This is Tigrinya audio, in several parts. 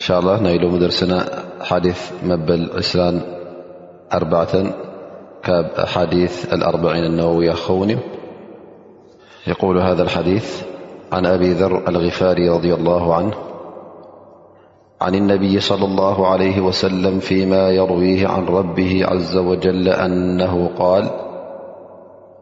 إن شاء الله نيل مدرسنا حادث مبل عسران أربعة بأحاديث الأربعين النووية خون يقول هذا الحديث عن أبي ذر الغفاري رضي الله عنه عن النبي - صلى الله عليه وسلم - فيما يرويه عن ربه عز وجل - أنه قال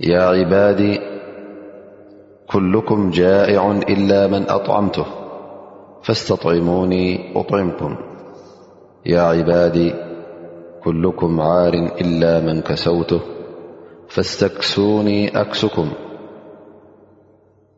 يا عبادي كلكم جائع إلا من أطعمته فاستطعموني أطعمكم يا عبادي كلكم عار إلا من كسوته فاستكسوني أكسكم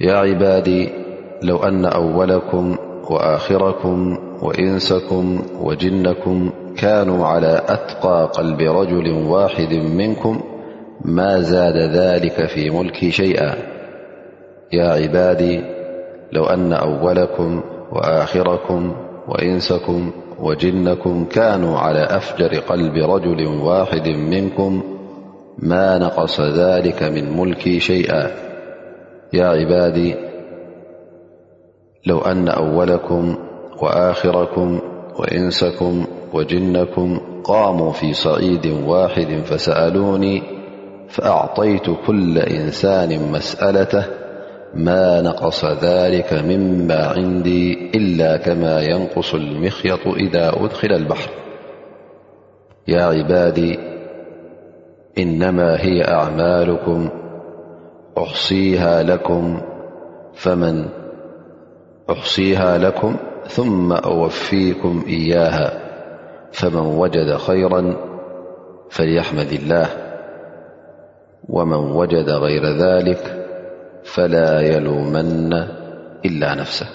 يا عبادي لو أن أولكم وآخركم وإنسكم وجنكم كانوا على أتقى قلب رجل واحد منكم ما زاد ذلك في ملكي شيئا يا عبادي لو أن أولكم وآخركم وإنسكم وجنكم كانوا على أفجر قلب رجل واحد منكم ما نقص ذلك من ملكي شيئا عبي لو أن أولكم وآخركم وإنسكم وجنكم قاموا في سعيد واحد فسألوني فأعطيت كل إنسان مسألته ما نقص ذلك مما عندي إلا كما ينقص المخيط إذا أدخل البحر يا عبادي إنما هي أعمالكم نأحصيها لكم ثم أوفيكم إياها فمن وجد خيرا فليحمد الله ومن وجد غير ذلك فلا يلومن إلا نفسه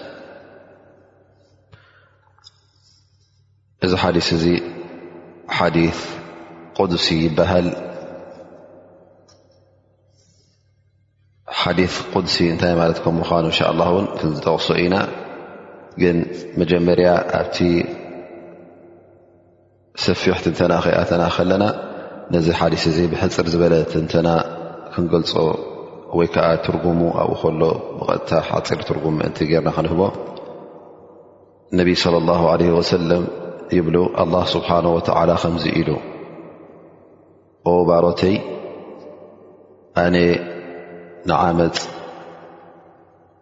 እዚ ሓዲስ እዚ ሓዲ ቅዱሲ ይበሃል ሓዲ ቅዱሲ እንታይ ማለት ከም ምኳኑ እንሻ ላ እውን ክንዝጠቕሶ ኢና ግን መጀመርያ ኣብቲ ሰፊሕ ትንተና ከይኣተና ከለና ነዚ ሓዲስ እዚ ብሕፅር ዝበለ ትንተና ክንገልፆ ወይ ከዓ ትርጉሙ ኣብኡ ከሎ ብቐጥታ ሓፂር ትርጉም ምእንቲ ጌርና ክንህቦ ነቢ صለ ላه ለ ወሰለም ይብሉ ኣላ ስብሓን ወተላ ከምዚ ኢሉ ኦ ባሮተይ ኣነ ንዓመፅ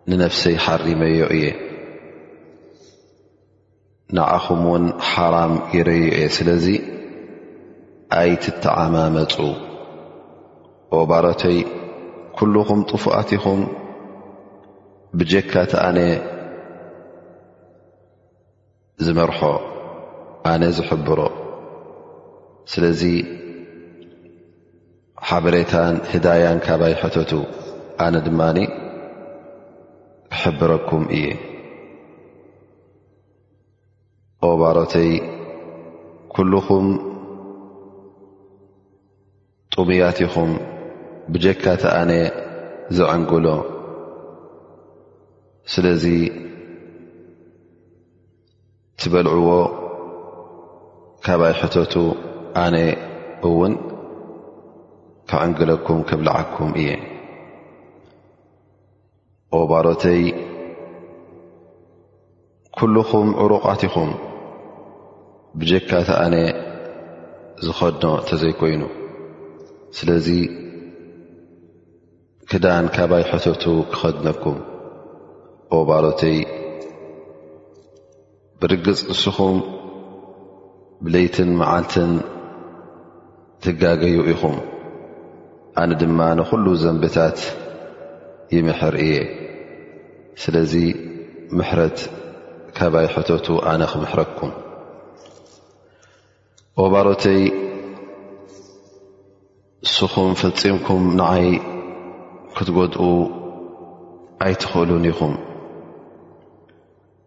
ንነፍሰይ ሓሪመዮ እየ ንዓኹም ውን ሓራም ይረዩ እየ ስለዚ ኣይትተዓማመፁ ኦ ባሮተይ ኩሉኹም ጥፉኣት ኢኹም ብጀካ እቲ ኣነ ዝመርሖ ኣነ ዝሕብሮ ስለዚ ሓበሬታን ህዳያን ካባይ ሕተቱ ኣነ ድማ ክሕብረኩም እየ ኦባሮተይ ኩሉኹም ጥሙያት ኢኹም ብጀካ ተኣነ ዘዐንግሎ ስለዚ ትበልዕዎ ካባይ ሕተቱ ኣነ እውን ክዕንግለኩም ክብልዓኩም እየ ኦባሮተይ ኩሉኹም ዕሩቓት ኢኹም ብጀካ ተኣነ ዝኸድኖ እተዘይኮይኑ ስለዚ ክዳን ካባይ ሕተቱ ክኸድነኩም ኦባሮተይ ብርግፅ ንስኹም ብለይትን መዓልትን ትጋገዩ ኢኹም ኣነ ድማ ንኹሉ ዘንብታት ይምሕር እየ ስለዚ ምሕረት ካባይ ሕተቱ ኣነ ክምሕረኩም ወባሮተይ ንስኹም ፈፂምኩም ንዓይ ክትጎድኡ ኣይትኽእሉን ኢኹም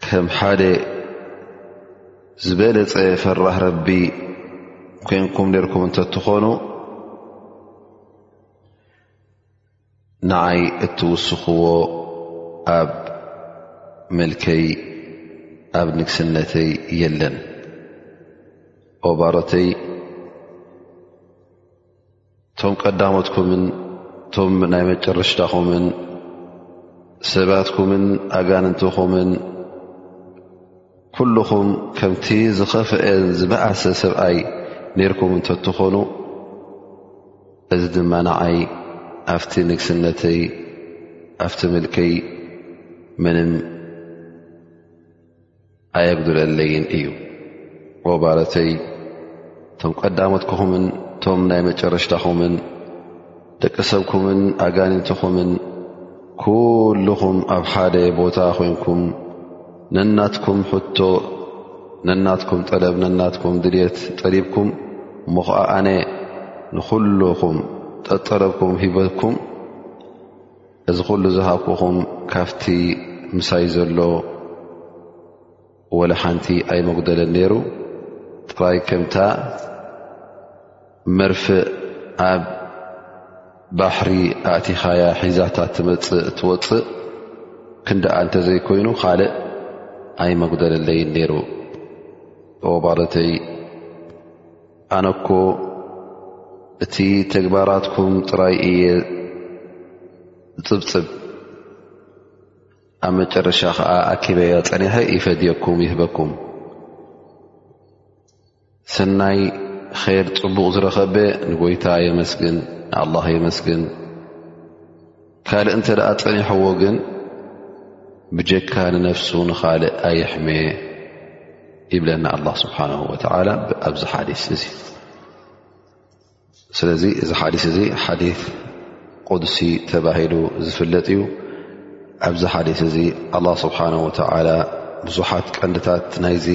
ከም ሓደ ዝበለፀ ፈራህ ረቢ ኮንኩም ነርኩም እንተትኾኑ ንዓይ እትውስኽዎ ኣብ መልከይ ኣብ ንግስነተይ የለን ኦባሮተይ እቶም ቀዳሞትኩምን እቶም ናይ መጨረሽታኹምን ሰባትኩምን ኣጋንንትኹምን ኩልኹም ከምቲ ዝኸፍአን ዝበኣሰ ሰብኣይ ነርኩም እንተትኾኑ እዚ ድማ ንዓይ ኣብቲ ንግስነተይ ኣብቲ ምልከይ ምንም ኣየጉድለለይን እዩ ወባረተይ እቶም ቀዳሞትኩኹምን እቶም ናይ መጨረሽታኹምን ደቂ ሰብኩምን ኣጋኒንትኹምን ኩሉኹም ኣብ ሓደ ቦታ ኮንኩም ነናትኩም ሕቶ ነናትኩም ጠለብ ነናትኩም ድልት ጠሊብኩም እሞ ኸዓ ኣነ ንኹሉኹም ጠጠለብኩም ሂበኩም እዚ ኩሉ ዝሃብኩኹም ካብቲ ምሳይ ዘሎ ወላ ሓንቲ ኣይመጉደለን ነይሩ ጥራይ ከምታ መርፍእ ኣብ ባሕሪ ኣእቲኻያ ሒዛታት ትመፅእ እትወፅእ ክንደኣ እንተዘይኮይኑ ካልእ ኣይመጉደለለይን ነይሩ ኦባረተይ ኣነኮ እቲ ተግባራትኩም ጥራይ እየ ዝፅብፅብ ኣብ መጨረሻ ከዓ ኣኪበያ ፀኒሐ ይፈድየኩም ይህበኩም ሰናይ ኼር ፅቡቕ ዝረኸበ ንጎይታ የመስግን ንኣላ የመስግን ካልእ እንተ ደኣ ጸኒሕዎ ግን ብጀካ ንነፍሱ ንኻልእ ኣይሕመ ይብለና ኣላ ስብሓን ወተላ ኣብዚ ሓዲስ እዚ ስለዚ እዚ ሓዲስ እዚ ሓዲ ቁድሲ ተባሂሉ ዝፍለጥ እዩ ኣብዚ ሓዲስ እዚ ኣላ ስብሓን ወተላ ብዙሓት ቀንድታት ናይዚ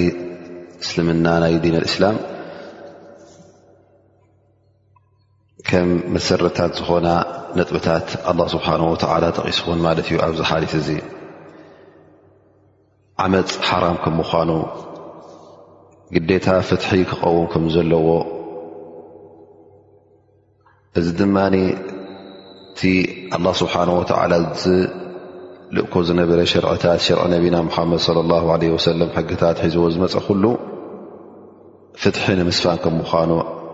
እስልምና ናይ ዲን ኣልእስላም ከም መሰረታት ዝኾና ነጥብታት ኣላ ስብሓን ወተዓላ ጠቒስኹን ማለት እዩ ኣብዚ ሓሊት እዚ ዓመፅ ሓራም ከም ምዃኑ ግዴታ ፍትሒ ክኸውን ከም ዘለዎ እዚ ድማ እቲ ኣላ ስብሓን ወተዓላ ዝልእኮ ዝነበረ ሸርዕታት ሸርዒ ነቢና ሙሓመድ ለ ላ ለ ወሰለም ሕግታት ሒዝዎ ዝመፀ ኩሉ ፍትሒ ንምስፋን ከም ምኳኑ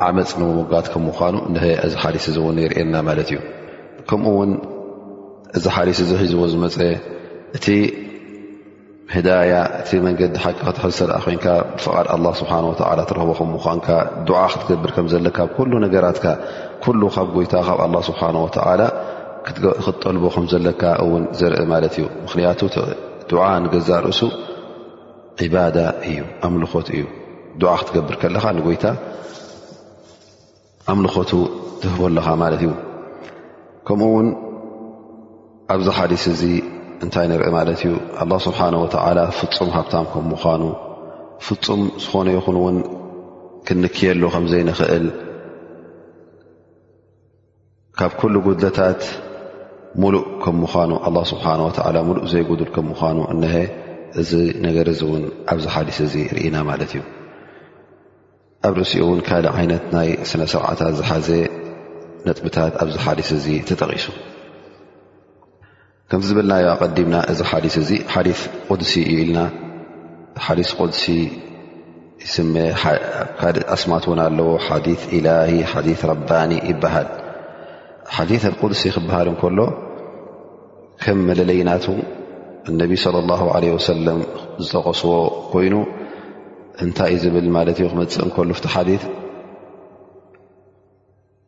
ዓመፅ ንምውጋድ ከም ምኳኑ እ እዚ ሓዲስ እዚ እውን የርእየና ማለት እዩ ከምኡ እውን እዚ ሓዲስ እዚ ሒዝዎ ዝመፀ እቲ ህዳያ እቲ መንገዲ ሓቂ ክትሕል ሰለኣ ኮይንካ ብፍቓድ ኣላ ስብሓን ወተላ ትረኽቦ ከም ምኳንካ ድዓ ክትገብር ከም ዘለካ ኩሉ ነገራትካ ኩሉ ካብ ጎይታ ካብ ኣላ ስብሓን ወተዓላ ክትጠልቦ ከም ዘለካ እውን ዘርኢ ማለት እዩ ምክንያቱ ድዓ ንገዛእ ርእሱ ዒባዳ እዩ ኣምልኾት እዩ ዱዓ ክትገብር ከለኻ ንጎይታ ኣምልኾቱ ትህቦ ኣለኻ ማለት እዩ ከምኡ ውን ኣብዚ ሓዲስ እዚ እንታይ ንርኢ ማለት እዩ ኣላ ስብሓን ወተዓላ ፍፁም ሃብታም ከም ምዃኑ ፍፁም ዝኾነ ይኹን እውን ክንክየሉ ከምዘይንኽእል ካብ ኩሉ ጉድለታት ሙሉእ ከም ምዃኑ ኣላ ስብሓን ወተዓላ ሙሉእ ዘይጉዱል ከም ምዃኑ እነሀ እዚ ነገር እዚ እውን ኣብዚ ሓዲስ እዚ ርኢና ማለት እዩ ኣብ ርእሲኡ እውን ካልእ ዓይነት ናይ ስነ ስርዓታት ዝሓዘ ነጥብታት ኣብዚ ሓዲስ እዚ ተጠቒሱ ከምዚ ዝበልናዮ ኣቀዲምና እዚ ሓዲስ እዚ ሓዲስ ቁድሲ እዩ ኢልና ሓዲስ ቁድሲ ይስመ ካእ ኣስማት እውን ኣለዎ ሓዲ ኢላሂ ሓዲ ረባኒ ይበሃል ሓዲ ቁድሲ ክበሃል እንከሎ ከም መለለይናቱ እነቢ ስለ ላ ለ ወሰለም ዝጠቀስዎ ኮይኑ እንታይ እዩ ዝብል ማለት እዩ ክመፅእ እንከሉ ፍቲ ሓዲ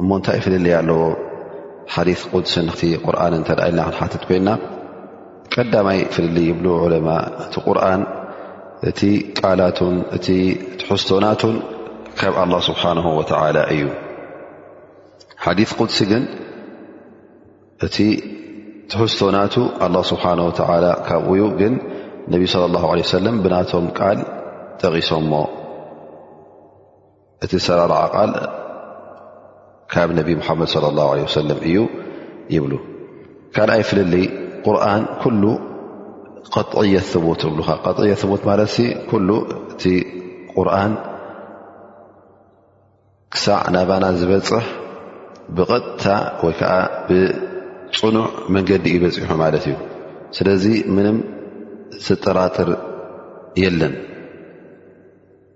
እሞ እንታይ ፍልልይ ኣለዎ ሓዲ ቁድስን እቲ ቁርን እተ ኢልና ክንሓትት ኮይና ቀዳማይ ፍልልይ ይብሉ ዑለማ እቲ ቁርን እቲ ቃላቱን እቲ ትሕዝቶናቱን ካብ ኣላ ስብሓን ወተላ እዩ ሓዲ ቁድሲ ግን እቲ ትሕዝቶናቱ ኣላ ስብሓን ወተላ ካብኡ ዩ ግን ነቢ ስለ ላ ለ ሰለም ብናቶም ቃል ጠቒሶምሞ እቲ ኣሰራርዓ ቃል ካብ ነቢ ሙሓመድ صለ ላه ለ ወሰለም እዩ ይብሉ ካልኣይ ፍልልይ ቁርን ኩሉ ቐጥዕየት ቡት እብልካ ቐጥዕየት ቡት ማለት ሲ ኩሉ እቲ ቁርን ክሳዕ ናባና ዝበፅሕ ብቐጥታ ወይ ከዓ ብፅኑዕ መንገዲ እዩ በፂሑ ማለት እዩ ስለዚ ምንም ስጠራጥር የለን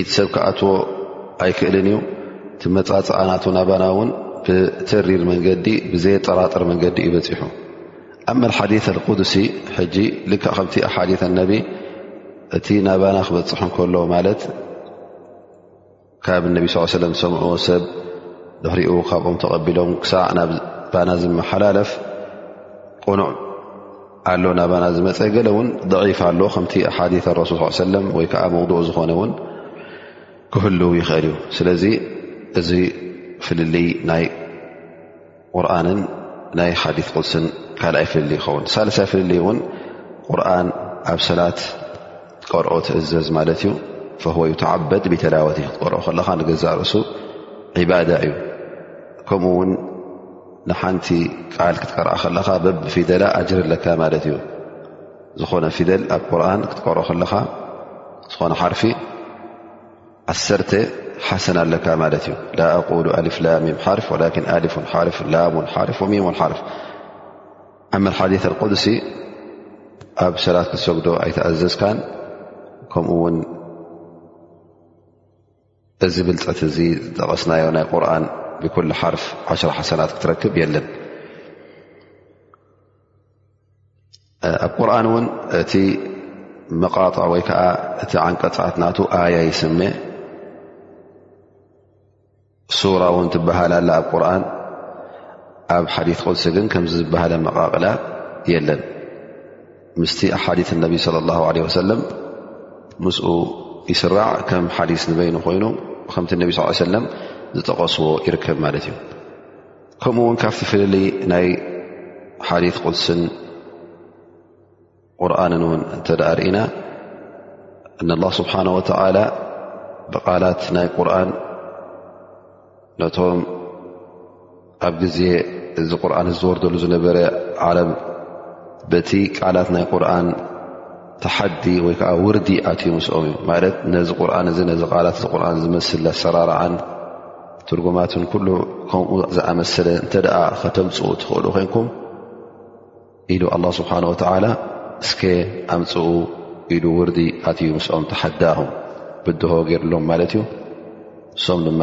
ኢድ ሰብ ክኣትዎ ኣይክእልን እዩ እቲ መፃፅኣ ናቱ ናባና እውን ብተሪር መንገዲ ብዘየጠራጥር መንገዲ እዩ በፂሑ ኣመ ሓዲ ኣልቁዱሲ ሕጂ ልክ ከምቲ ሓዲ ኣነቢ እቲ ናባና ክበፅሑ ከሎ ማለት ካብ ነቢ ስ ሰለ ዝሰምዑዎ ሰብ ድሕሪኡ ካብኦም ተቐቢሎም ክሳዕ ናብ ባና ዝመሓላለፍ ቁኑዕ ኣሎ ናባና ዝመፀ ገለ እውን ضዒፍ ኣሎ ከምቲ ሓዲ ረሱል ስ ሰለም ወይ ከዓ መውዱእ ዝኾነ እውን ክህል ይኽእል እዩ ስለዚ እዚ ፍልልይ ናይ ቁርንን ናይ ሓዲ ቅልስን ካልኣይ ፍልል ይኸውን ሳልሳይ ፍልልይ እውን ቁርን ኣብ ሰላት ክትቀርኦ ትእዘዝ ማለት እዩ ፈወ ተዓበድ ብተላወት ክትቀርኦ ከለኻ ንገዛእ ርእሱ ዒባዳ እዩ ከምኡ ውን ንሓንቲ ቃል ክትቀርኣ ከለኻ በብ ፊደላ ኣጅር ኣለካ ማለት እዩ ዝኾነ ፊደል ኣብ ቁርን ክትቀርኦ ከለኻ ዝኾነ ሓርፊ ዓሰርተ ሓሰና ኣለካ ማለት እዩ ላ ኣቁሉ ኣልፍላ ሚም ሓርፍ ወላኪን ኣሊፍን ሓርፍ ላሙን ሓርፍ ወሚሙን ሓርፍ ኣመ ሓዲ ኣቁድሲ ኣብ ሰላት ክትሰግዶ ኣይተኣዘዝካን ከምኡ ውን እዚ ብልፀት እዚ ዝጠቐስናዮ ናይ ቁርን ብኩል ሓርፍ ዓሽራ ሓሰናት ክትረክብ የለን ኣብ ቁርን እውን እቲ መቃጣ ወይ ከዓ እቲ ዓንቀፃት ናቱ ኣያ ይስመ ሱራ እውን ትበሃል ኣላ ኣብ ቁርን ኣብ ሓዲ ቅልሲ ግን ከምዚ ዝበሃለ መቃቕላ የለን ምስቲ ሓዲት ነቢ صለ ላه ለ ወሰለም ምስኡ ይስራዕ ከም ሓዲስ ንበይኑ ኮይኑ ከምቲ ነቢ ስ ሰለም ዝጠቐስዎ ይርከብ ማለት እዩ ከምኡ ውን ካብቲ ፍልሊ ናይ ሓዲት ቁድስን ቁርንን ን እተ ርእና እነ ላ ስብሓነ ወተላ ብቓላት ናይ ቁርን ነቶም ኣብ ግዜ እዚ ቁርን ዝወርደሉ ዝነበረ ዓረብ በቲ ቃላት ናይ ቁርን ተሓዲ ወይ ከዓ ውርዲ ኣትዩ ምስኦም እዩ ማለት ነዚ ቁርን እዚ ነዚ ቃላት እዚ ቁርን ዝመስል ኣሰራርዓን ትርጉማትን ኩሉ ከምኡ ዝኣመሰለ እንተ ደኣ ከተምፅኡ ትኽእሉ ኮንኩም ኢሉ ኣላ ስብሓን ወተዓላ እስከ ኣምፅኡ ኢሉ ውርዲ ኣትዩ ምስኦም ተሓዳኹም ብድሆ ገይሩሎም ማለት እዩ እሶም ድማ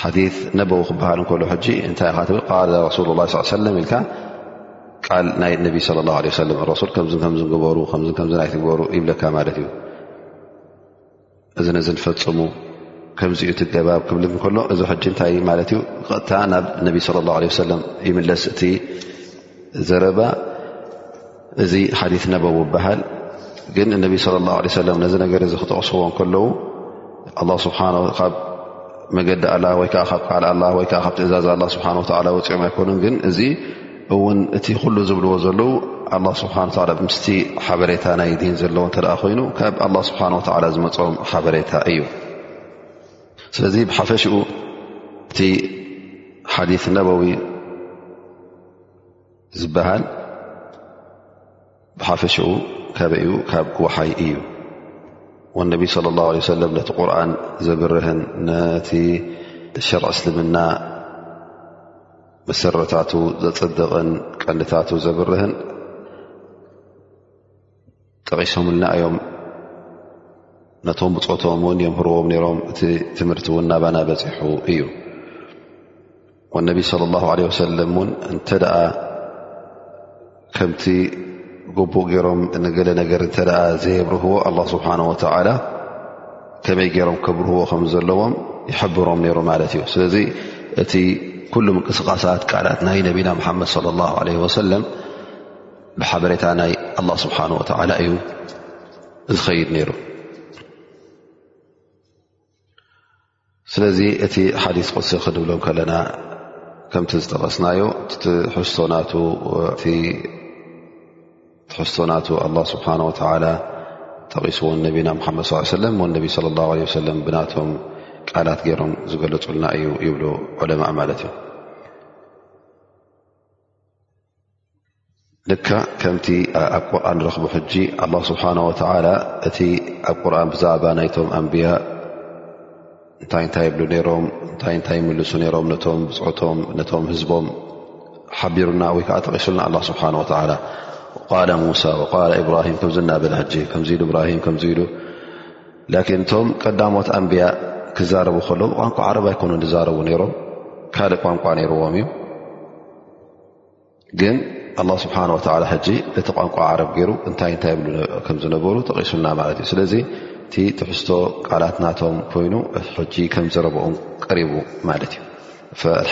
ሓዲ ነበዊ ክበሃል እንከሎ ሕጂ እንታይ ኢኻ ትብል ቃል ረሱሉ ላ ስ ሰለም ኢልካ ቃል ናይ ነቢ ለ ላ ለ ሰለም ረሱል ከምዚ ከምዝ ግበሩ ከምዝ ከምዝ ኣይትግበሩ ይብለካ ማለት እዩ እዚ ነዚ ንፈፅሙ ከምዚኡ ትገባብ ክብል ከሎ እዚ ሕጂ እንታይ ማለት እዩ ቀጥታ ናብ ነቢ ለ ላ ለ ሰለም ይምለስ እቲ ዘረባ እዚ ሓዲት ነበው ይበሃል ግን እነቢ ስለ ላሁ ለ ሰለም ነዚ ነገር እዚ ክጠቕስዎ ከለዉ ኣላ ስብሓን ካብ መገዲ ኣላ ወይከዓ ካብ ቃል ኣላ ወይከዓ ካብ ትእዛዝ ኣላ ስብሓን ወተላ ወፂኦም ኣይኮኑን ግን እዚ እውን እቲ ኩሉ ዝብልዎ ዘለዉ ኣላ ስብሓን ወላ ምስቲ ሓበሬታ ናይ ዲን ዘለዎ እንተ ኮይኑ ካብ ኣላ ስብሓን ወተላ ዝመፆም ሓበሬታ እዩ ስለዚ ብሓፈሽኡ እቲ ሓዲት ነበዊ ዝበሃል ብሓፈሽኡ ካበይ እዩ ካብ ወሓይ እዩ ወነቢ صለ ላه ለ ሰለም ነቲ ቁርን ዘብርህን ነቲ ሸርዕ እስልምና መሰረታቱ ዘፅድቕን ቀንድታቱ ዘብርህን ጠቒሶምልና እዮም ነቶም ብፆቶም እውን የምህርዎም ነይሮም እቲ ትምህርቲ እውን ናባና በፂሑ እዩ ወነቢ ስለ ላሁ ለ ወሰለም እውን እንተ ደኣ ከምቲ ግቡእ ገይሮም ንገለ ነገር እንተ ደኣ ዘየብርህዎ ኣላ ስብሓን ወተዓላ ከመይ ገይሮም ከብርህዎ ከም ዘለዎም ይሕብሮም ነይሩ ማለት እዩ ስለዚ እቲ ኩሉ ምንቅስቓሳት ቃላት ናይ ነቢና ምሓመድ ለ ላሁ ለ ወሰለም ብሓበሬታ ናይ ኣላ ስብሓን ወተዓላ እዩ ዝኸይድ ነይሩ ስለዚ እቲ ሓዲስ ቅሲ ክንብሎ ከለና ከምቲ ዝጠቐስናዮ ትሕዝቶ ናቱ ኣላ ስብሓን ወተላ ጠቒስዎ ነቢና ሓመድ ስ ሰለም ነቢ ለ ላ ለ ሰለም ብናቶም ቃላት ገይሮም ዝገለፁልና እዩ ይብሉ ዑለማ ማለት እዩ ልክዕ ከምቲ ኣብ ቁርን ረኽቡ ሕጂ ኣላ ስብሓን ወተላ እቲ ኣብ ቁርን ብዛዕባ ናይቶም ኣንብያ እንታይ እንታይ ይብሉ ነይሮም እንታይ እንታይ ይምልሱ ነይሮም ነቶም ብፅሑቶም ነቶም ህዝቦም ሓቢሩና ወይ ከዓ ተቂሱልና ኣላ ስብሓን ወተላ ቃል ሙሳ ቃል እብራሂም ከምዚ እናበለ ሕጂ ከምዚ ኢሉ እብራሂም ከምዚ ኢሉ ላኪን እቶም ቀዳሞት ኣንብያ ክዛረቡ ከለዉ ቋንቋ ዓረብ ኣይኮኑ ዝዛረቡ ነይሮም ካልእ ቋንቋ ነይርዎም እዩ ግን ኣላ ስብሓን ወላ ሕጂ እቲ ቋንቋ ዓረብ ገይሩ እንታይ እንታይ ብሉ ከም ዝነበሩ ተቂሱና ማለት እዩ ስለዚ እቲ ትሕዝቶ ቃላት ናቶም ኮይኑ ሕጂ ከም ዘረበኡም ቀሪቡ ማለት እዩ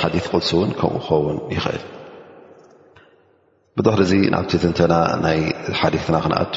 ሓዲ ቅልሲ እውን ከምኡ ክኸውን ይኽእል ብድሕሪ እዚ ናብቲ ትንተና ናይ ሓዲትና ክንኣቱ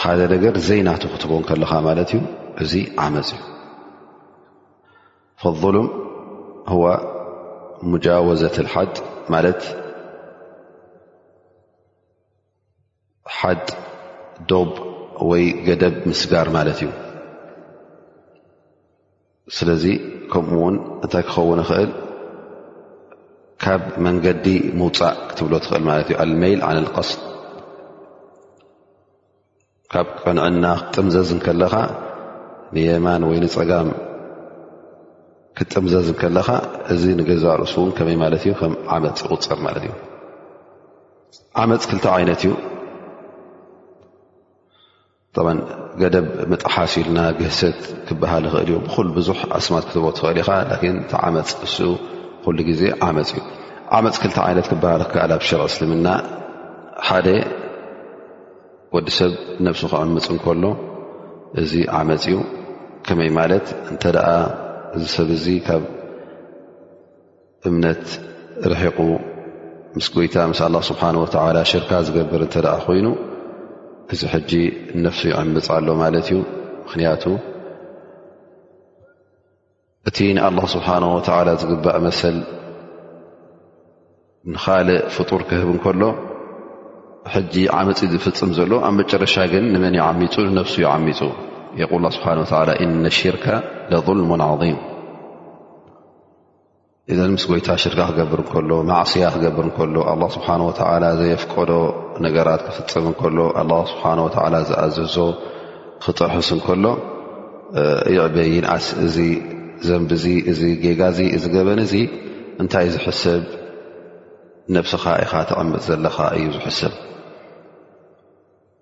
ሓደ ነገር ዘይናቱ ክትቦን ከለኻ ማለት እዩ እዚ ዓመፅ እዩ ፈظሉም ዋ ሙጃወዘት ሓድ ማለት ሓድ ዶብ ወይ ገደብ ምስጋር ማለት እዩ ስለዚ ከምኡ ውን እንታይ ክኸውን ይኽእል ካብ መንገዲ ምውፃእ ክትብሎ ትኽእል ማለት እዩ ኣልመይል ዓን ልቀስድ ካብ ቅንዕና ክትጥምዘዝ ከለኻ ንየማን ወይ ንፀጋም ክትጥምዘዝ ከለኻ እዚ ንገዛ ርእሱ እውን ከመይ ማለት እዩ ከም ዓመፅ ይቁፅር ማለት እዩ ዓመፅ ክልተ ዓይነት እዩ ጠ ገደብ ምጥሓስ ኢልና ግህሰት ክበሃል ይኽእል እዩ ብኩል ብዙሕ ኣስማት ክትቦ ትኽእል ኢኻ ላን እቲ ዓመፅ እሱ ኩሉ ግዜ ዓመፅ እዩ ዓመፅ ክልተ ዓይነት ክበሃል ክከኣል ኣብ ሸርዕ እስልምና ሓደ ወዲ ሰብ ነብሱ ክዕምፅ እንከሎ እዚ ዓመፅ እዩ ከመይ ማለት እንተደኣ እዚ ሰብ እዚ ካብ እምነት ርሒቑ ምስ ጎይታ ምስ ኣላ ስብሓን ወተላ ሽርካ ዝገብር እንተ ደኣ ኮይኑ እዚ ሕጂ ነፍሱ ይዕምፅ ኣሎ ማለት እዩ ምኽንያቱ እቲ ንኣላ ስብሓን ወተላ ዝግባእ መሰል ንኻልእ ፍጡር ክህብ እንከሎ ሕጂ ዓመፅ ዝፍፅም ዘሎ ኣብ መጨረሻ ግን ንመን ይዓሚፁ ንነፍሱ ይዓሚፁ የቁል ስብሓን ወላ እነ ሽርካ ለظልሙን ዓظም እዘ ምስ ጎይታ ሽርካ ክገብር ከሎ ማዕስያ ክገብር ከሎ ኣላ ስብሓን ወተላ ዘየፍቀዶ ነገራት ክፍፅም ከሎ ኣላ ስብሓን ወተላ ዝኣዘዞ ክጥርሕስ እንከሎ ይዕበ ይንኣስ እዚ ዘንብ እዚ እዚ ጌጋ እዚ እዚ ገበን እዚ እንታይ ዝሕሰብ ነብስኻ ኢኻ ተቐምጥ ዘለኻ እዩ ዝሕሰብ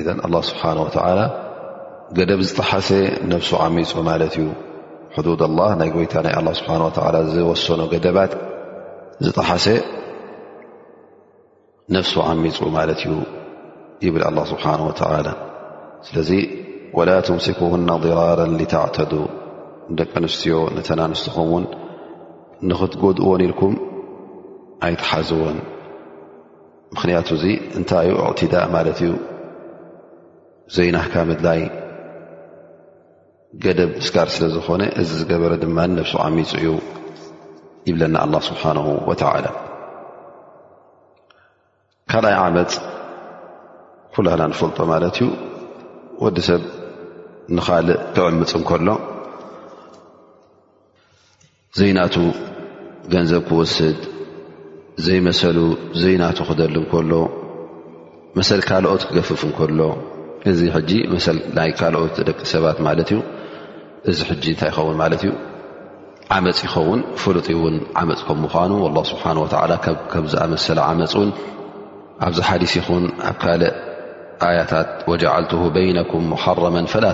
ኢዘን ኣላ ስብሓን ወተዓላ ገደብ ዝጠሓሰ ነብሱ ዓሚፁ ማለት እዩ ሕዱድ ኣላ ናይ ጎይታ ናይ ኣላ ስብሓን ወተዓላ ዝወሰኖ ገደባት ዝጠሓሰ ነፍሱ ዓሚፁ ማለት እዩ ይብል ኣላ ስብሓን ወተዓላ ስለዚ ወላ ትምሲኩሁና ضራራ ልተዕተዱ ንደቂ ኣንስትዮ ነተናንስትኹም ውን ንኽትጎድእዎን ኢልኩም ኣይትሓዝዎን ምኽንያቱ እዚ እንታይ ዩ እዕትዳእ ማለት እዩ ዘይናህካ ምድላይ ገደብ ምስጋር ስለ ዝኾነ እዚ ዝገበረ ድማ ነብሱ ዓሚፁ እዩ ይብለና ኣላ ስብሓን ወተላ ካልኣይ ዓመፅ ኩላህና ንፈልጦ ማለት እዩ ወዲ ሰብ ንኻልእ ክዕምፅ እንከሎ ዘይናቱ ገንዘብ ክወስድ ዘይመሰሉ ዘይናቱ ክደሊ እንከሎ መሰል ካልኦት ክገፍፍ እንከሎ እዚ ሕጂ መሰል ናይ ካልኦት ደቂ ሰባት ማለት እዩ እዚ ሕጂ እንታይ ይኸውን ማለት እዩ ዓመፅ ይኸውን ፍሉጥ እውን ዓመፅ ከም ምኳኑ ላ ስብሓን ወላ ከብዝኣመሰለ ዓመፅ እውን ኣብዚ ሓዲስ ይኹን ኣብ ካልእ ኣያታት ወጀዓልት በይነኩም ሙሓረመ ፈላ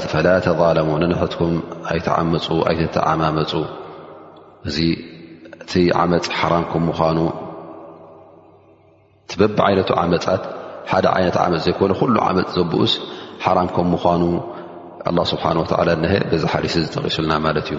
ተዛለሙ ንንሕትኩም ኣይተዓምፁ ኣይተተዓማመፁ እዚ እቲ ዓመፅ ሓራም ከም ምኳኑ እቲ በቢ ዓይነቱ ዓመፃት ሓደ ዓይነት ዓመፅ ዘይኮነ ኩሉ ዓመፅ ዘብኡስ ሓራም ከም ምኳኑ ኣላ ስብሓን ወተዓላ ነሀ በዚ ሓዲስ እዚ ጠቂሱልና ማለት እዩ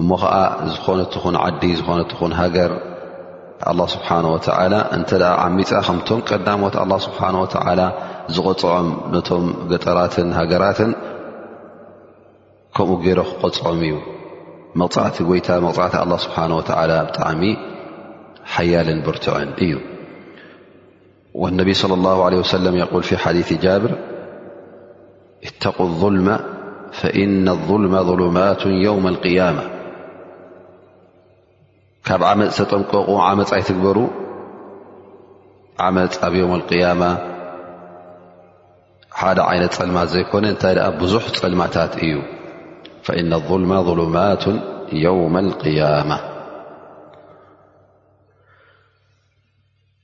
እሞ ኸዓ ዝኾነ ትኹን ዓዲ ዝኾነ ትኹን ሃገር ኣላ ስብሓን ወተዓላ እንተ ዓሚፃ ከምቶም ቀዳሞት ኣላ ስብሓን ወተዓላ ዝቐፅዖም ነቶም ገጠራትን ሃገራትን ከምኡ ገይሮ ክቐፅዖም እዩ መቕፃዕቲ ጎይታ መቕፃዕቲ ኣላ ስብሓን ወተዓላ ብጣዕሚ ሓያልን ብርትዐን እዩ والنب صلى الله عله وسلم يل في حث ጃابር اتقا الظلم فإن الظلم ظلمت يوم القيمة عمፅ ጠنقق ፅ يتبر مፅ ኣ يوم القيام ن لم ዘيكن بዙح لمታت እዩ فإن الظلم ظلمات يوم القيامة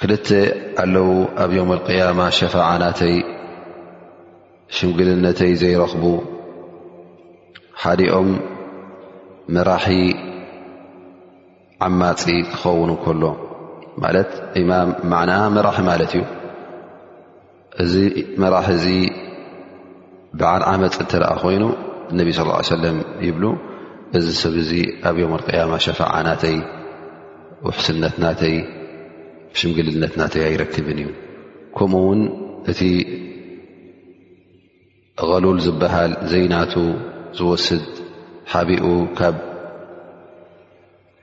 ክልተ ኣለዉ ኣብ ዮም ቅያማ ሸፋዓ ናተይ ሽምግልነተይ ዘይረኽቡ ሓዲኦም መራሒ ዓማፂ ክኸውን ከሎ ማለት እማም ማዕና መራሒ ማለት እዩ እዚ መራሒ እዚ በዓል ዓመፅ እንተ ኮይኑ እነቢ ስ ሰለም ይብሉ እዚ ሰብ እዚ ኣብ ዮም ቅያማ ሸፋዓ ናተይ ውሕስነት ናተይ ሽምግልነት ናተይ ኣይረክብን እዩ ከምኡ ውን እቲ ሉል ዝበሃል ዘይናቱ ዝወስድ ሓቢኡ ካብ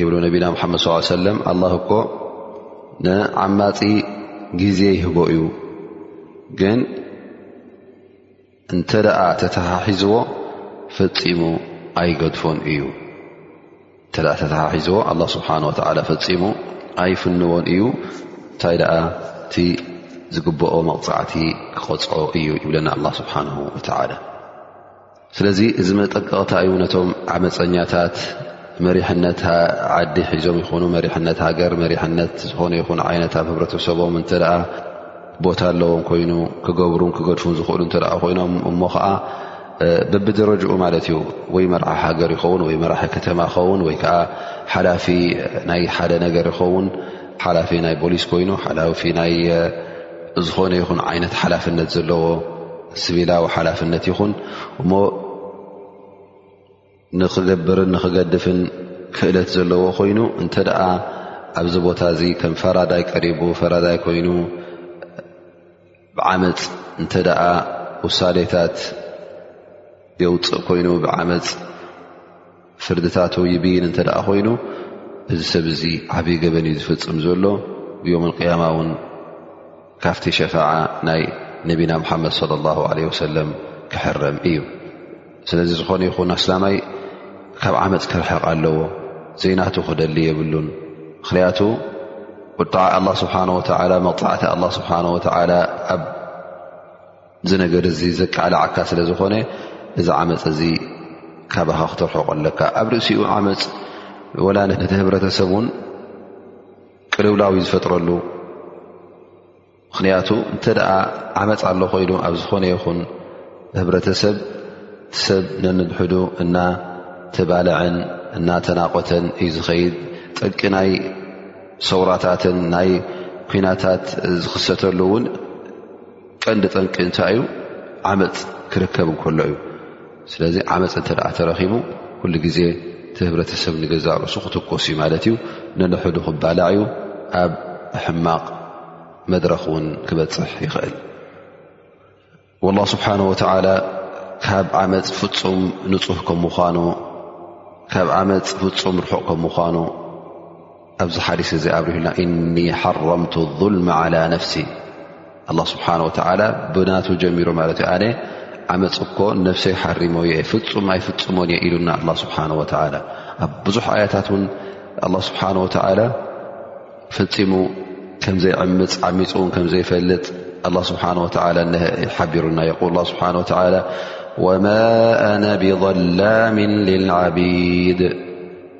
ይብሉ ነቢና ሙሓመድ ስ ሰለም ኣላ እኮ ንዓማፂ ግዜ ይህቦ እዩ ግን እንተ ደኣ ተተሓሒዝዎ ፈፂሙ ኣይገድፎን እዩ እተ ተተሓሒዝዎ ኣላ ስብሓን ወተላ ፈፂሙ ኣይፍንዎን እዩ እንታይ ደኣ እቲ ዝግብኦ መቕፃዕቲ ክቐፅዖ እዩ ይብለና ኣላ ስብሓን ወተላ ስለዚ እዚ መጠንቀቕታ እዩ ነቶም ዓመፀኛታት መሪሕነት ዓዲ ሒዞም ይኹኑ መሪሕነት ሃገር መሪሕነት ዝኾነ ይኹን ዓይነት ኣብ ህብረተሰቦም እንተ ቦታ ኣለዎም ኮይኑ ክገብሩን ክገድፉን ዝኽእሉ እተ ኮይኖም እሞ ከዓ በቢደረጅኡ ማለት እዩ ወይ መርዓ ሃገር ይኸውን ወይ መራሒ ከተማ ይኸውን ወይ ከዓ ሓላፊ ናይ ሓደ ነገር ይኸውን ሓላፊ ናይ ፖሊስ ኮይኑ ሓላፊ ናይ ዝኾነ ይኹን ዓይነት ሓላፍነት ዘለዎ ስቪላዊ ሓላፍነት ይኹን እሞ ንኽገብርን ንኽገድፍን ክእለት ዘለዎ ኮይኑ እንተ ደኣ ኣብዚ ቦታ እዚ ከም ፈራዳይ ቀሪቡ ፈራዳይ ኮይኑ ብዓመፅ እንተ ደኣ ውሳሌታት የውፅእ ኮይኑ ብዓመፅ ፍርድታቱ ይብይን እንተ ደኣ ኮይኑ እዚ ሰብ እዚ ዓብዪ ገበን እዩ ዝፍፅም ዘሎ ብዮም ቅያማ እውን ካፍቲ ሸፋዓ ናይ ነቢና ምሓመድ ለ ላ ለ ወሰለም ክሕረም እዩ ስለዚ ዝኾነ ይኹን ኣስላማይ ካብ ዓመፅ ክርሕቕ ኣለዎ ዘይናቱ ክደሊ የብሉን ምኽንያቱ ቁጣዓ ኣላ ስብሓን ወተላ መቕፃዕቲ ኣላ ስብሓን ወተላ ኣብ እዚ ነገር እዚ ዘቃልዓካ ስለ ዝኾነ እዚ ዓመፅ እዚ ካባኻ ክትርሕቆ ኣለካ ኣብ ርእሲኡ ዓመፅ ወላ ነቲ ህብረተሰብ እውን ቅልውላው ዩ ዝፈጥረሉ ምኽንያቱ እንተ ደኣ ዓመፅ ኣሎ ኮይኑ ኣብ ዝኾነ ይኹን ህብረተሰብ ሰብ ነንብሕዱ እና ተባልዐን እና ተናቆተን እዩ ዝኸይድ ጥቂ ናይ ሰውራታትን ናይ ኩናታት ዝኽሰተሉ እውን ቀንዲ ጠንቂ እንታይ እዩ ዓመፅ ክርከብ እንከሎ እዩ ስለዚ ዓመፅ እንተ ተረኪቡ ኩሉ ግዜ እቲ ህብረተሰብ ንገዛ ርእሱ ክትኮስ እዩ ማለት እዩ ነንሕዱ ክባላዕ እዩ ኣብ ሕማቕ መድረክ እውን ክበፅሕ ይኽእል ወላ ስብሓን ወተላ ካብ ዓመፅ ፍፁም ንፁህ ከም ምኳኑ ካብ ዓመፅ ፍፁም ርሑቕ ከም ምኳኑ ኣብዚ ሓዲስ እዚ ኣብርህና እኒ ሓረምቱ ظልመ ዓላ ነፍሲ ኣላ ስብሓን ወተዓላ ብናቱ ጀሚሮ ማለት እዩ ኣነ ዓመፅ እኮ ነፍሰይ ሓሪሞ እየ ፍፁም ኣይፍፅሞን እየ ኢሉና ኣላ ስብሓን ወተዓላ ኣብ ብዙሕ ኣያታት እውን ኣላ ስብሓን ወተዓላ ፈፂሙ ከም ዘይዕምፅ ዓሚፁ እውን ከም ዘይፈልጥ ኣላ ስብሓን ወተዓላ እነሀ ሓቢሩና የቁል ላ ስብሓን ወተዓላ ወማ ኣነ ብظላምን ልልዓቢድ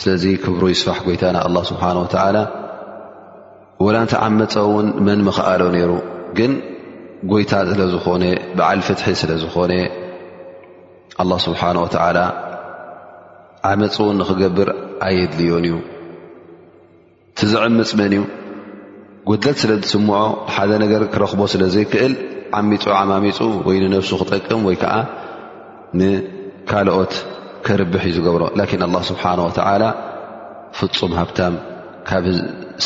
ስለዚ ክብሩ ይስፋሕ ጎይታና ኣላ ስብሓን ወተዓላ ወላ እንተ ዓመፀ እውን መን ምክኣሎ ነይሩ ግን ጎይታ ስለ ዝኾነ በዓል ፍትሒ ስለ ዝኾነ ኣላ ስብሓን ወተዓላ ዓመፅ እውን ንኽገብር ኣየድልዮን እዩ እቲ ዝዕምፅ መን እዩ ጉድለት ስለ ዝስምዖ ሓደ ነገር ክረኽቦ ስለ ዘይክእል ዓሚፁ ዓማሚፁ ወይ ንነብሱ ክጠቅም ወይ ከዓ ንካልኦት ከርብሕ እዩ ዝገብሮ ላኪን ኣላ ስብሓን ወተዓላ ፍፁም ሃብታም ካብ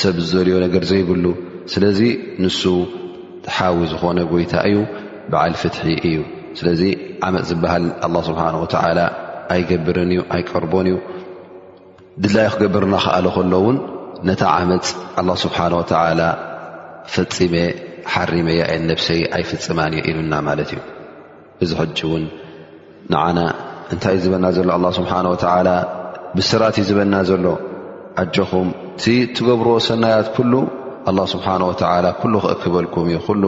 ሰብ ዝዘልዮ ነገር ዘይብሉ ስለዚ ንሱ ሓዊ ዝኾነ ጎይታ እዩ በዓል ፍትሒ እዩ ስለዚ ዓመፅ ዝበሃል ኣላ ስብሓን ወተዓላ ኣይገብርን እዩ ኣይቀርቦን እዩ ድላዮ ክገብር እናኸኣለ ከሎ እውን ነታ ዓመፅ ኣላ ስብሓን ወተዓላ ፈፂመ ሓሪመያ እየን ነብሰይ ኣይፍፅማን እየ ኢሉና ማለት እዩ እዚ ሕጂ እውን ንዓና እንታይ እዩ ዝበና ዘሎ ኣላ ስብሓን ወተዓላ ብስራት እዩ ዝበና ዘሎ ኣጆኹም እቲ ትገብርዎ ሰናያት ኩሉ ኣላ ስብሓን ወተዓላ ኩሉ ክእክበልኩም እዩ ኩሉ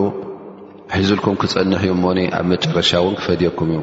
ሒዙልኩም ክፀንሕ እዩ እሞኒ ኣብ መጨረሻ እውን ክፈድየኩም እዩ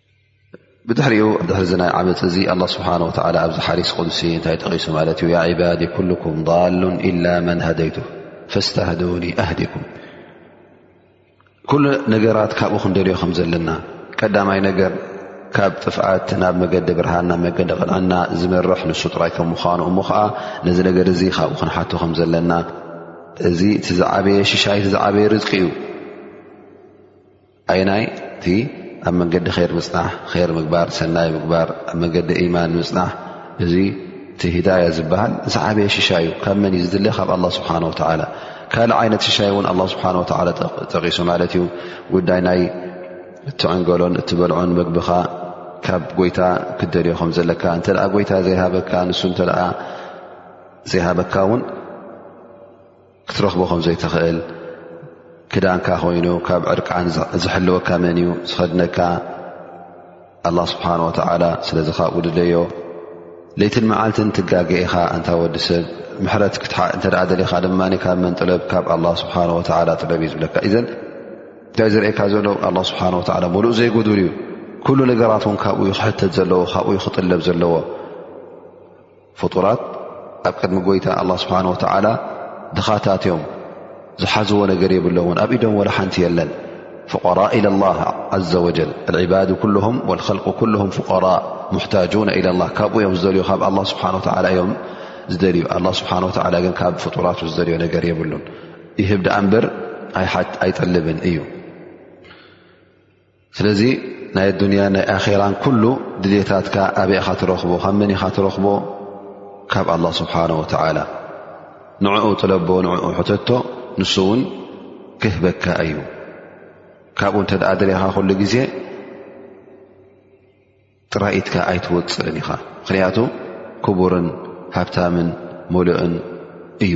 ብድሕሪኡ ድሕሪ ዚ ናይ ዓመፅ እዚ ኣላ ስብሓን ወተላ ኣብዚ ሓዲስ ቁድሲ እንታይ ጠቒሱ ማለት እዩ ያ ዕባዲ ኩልኩም ዳሉን ኢላ መን ሃደይቱ ፈስተህዱኒ ኣህዲኩም ኩሉ ነገራት ካብኡ ክንደልዮ ከም ዘለና ቀዳማይ ነገር ካብ ጥፍኣት ናብ መገዲ ብርሃን ናብ መገዲ ቕንዕና ዝመርሕ ንሱ ጥራይ ከም ምዃኑ እሞ ከዓ ነዚ ነገር እዚ ካብኡ ክንሓቱ ከም ዘለና እዚ እቲ ዝዓበየ ሽሻይ እቲ ዝዓበየ ርዝቂ እዩ ኣየናይ እቲ ኣብ መንገዲ ር ምፅናሕ ር ምግባር ሰናይ ምግባር ኣብ መንገዲ ኢማን ምፅናሕ እዚ እቲ ሂዳያ ዝበሃል ዝዓበየ ሽሻ እዩ ካብ መን ዝድለ ካብ ኣላ ስብሓን ወተላ ካልእ ዓይነት ሽሻይ እውን ኣላ ስብሓን ወተላ ጠቂሱ ማለት እዩ ጉዳይ ናይ እትዕንገሎን እትበልዖን መግብኻ ካብ ጎይታ ክደልዮ ከም ዘለካ እንተ ጎይታ ዘይሃበካ ንሱ እተ ዘይሃበካ እውን ክትረኽቦ ከም ዘይትኽእል ክዳንካ ኮይኑ ካብ ዕርቃን ዝሕልወካ መን እዩ ዝኸድነካ ኣላ ስብሓን ወተዓላ ስለዚ ካብኡ ድለዮ ለይትን መዓልትን ትጋገ ኢኻ እንታ ወዲ ሰብ ምሕረት ክትሓእ እንተ ደሊኻ ድማ ካብ መን ጥለብ ካብ ኣላ ስብሓን ወተዓላ ጥለብ እዩ ዝብለካ እዘን እንታይ ዝርእካ ዘሎ ኣላ ስብሓን ወተዓላ ምሉእ ዘይጉዱል እዩ ኩሉ ነገራት እውን ካብኡዩ ክሕተት ዘለዎ ካብኡዩ ክጥለብ ዘለዎ ፍጡራት ኣብ ቅድሚ ጎይታ ኣላ ስብሓን ወተዓላ ድኻታት እዮም ዝሓዝዎ ነገር የብለውን ኣብ ኢዶም ወላ ሓንቲ የለን ፍቀራ ኢላ ላ ዘ ወጀል ልዕባድ ኩልም ወልከልቅ ኩልም ፍቀራ ሙሕታጁን ኢላ ላ ካብኡ እዮም ዝደልዮ ካብ ኣላ ስብሓን ወተዓላ እዮም ዝደልዩ ኣላ ስብሓን ወተዓላ ግን ካብ ፍጡራቱ ዝደልዮ ነገር የብሉን ይህብ ድኣ እምበር ኣይሓት ኣይጠልብን እዩ ስለዚ ናይ ኣዱንያ ናይ ኣኼራን ኩሉ ድሌታትካ ኣበይ ኢኻ ትረኽቦ ካብ መን ኢኻ ትረኽቦ ካብ ኣላ ስብሓን ወተዓላ ንዕኡ ጥለቦ ንዕኡ ሕተቶ ንሱ እውን ክህበካ እዩ ካብኡ እንተ ደኣ ደለኻ ኩሉ ግዜ ጥራይትካ ኣይትወፅእን ኢኻ ምኽንያቱ ክቡርን ሃብታምን ሞሉእን እዩ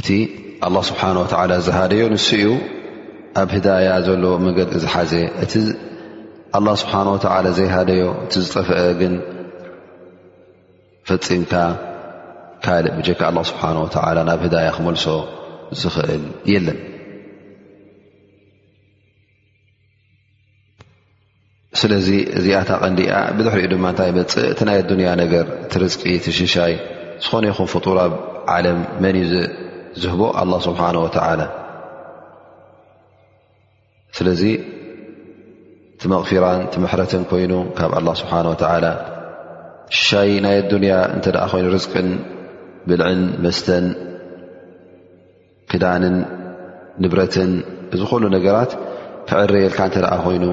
እቲ ኣላ ስብሓን ወተዓላ ዝሃደዮ ንሱ እዩ ኣብ ህዳያ ዘለዎ መገዲ ዝሓዘ እቲ ኣላ ስብሓን ወተዓላ ዘይሃደዮ እቲ ዝጠፍአ ግን ፈፂምካ ካልእ ብጀካ ኣላ ስብሓን ወተዓላ ናብ ህዳያ ክመልሶ ዝኽእል የለን ስለዚ እዚኣታ ቀንዲኣ ብድሕሪኡ ድማ እንታይ መፅእ እቲ ናይ ኣዱንያ ነገር ትርዝቂ ትሽሻይ ዝኾነ ይኹን ፍጡር ኣብ ዓለም መን እዩ ዝህቦ ኣላ ስብሓን ወተላ ስለዚ እቲ መቕፊራን እቲ ምሕረትን ኮይኑ ካብ ኣላ ስብሓን ወተላ ሽሻይ ናይ ኣዱንያ እንተደኣ ኮይኑ ርዝቅን ብልዕን መስተን ክዳንን ንብረትን ዝኮሉ ነገራት ክዕረየልካ እተ ኮይኑ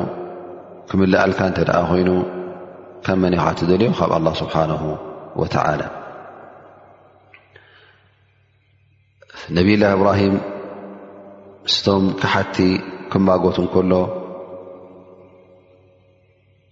ክምልኣልካ እተ ኮይኑ ከም መን ኻ ትደልዮ ካብ ኣላ ስብሓን ወተላ ነብላ እብራሂም ምስቶም ክሓቲ ክማጎት እንከሎ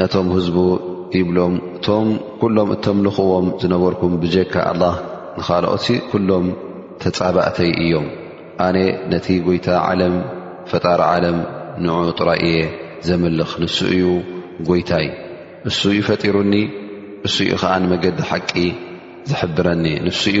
ነቶም ህዝቡ ይብሎም እቶም ኩሎም እተምልኽዎም ዝነበርኩም ብጀካ ኣላ ንኻልኦት ኩሎም ተፃባእተይ እዮም ኣነ ነቲ ጎይታ ዓለም ፈጣሪ ዓለም ንዑ ጥራይ እየ ዘምልኽ ንሱ እዩ ጎይታይ እሱ እዩ ፈጢሩኒ እሱ ዩ ከዓን መገዲ ሓቂ ዝሕብረኒ ንሱ እዩ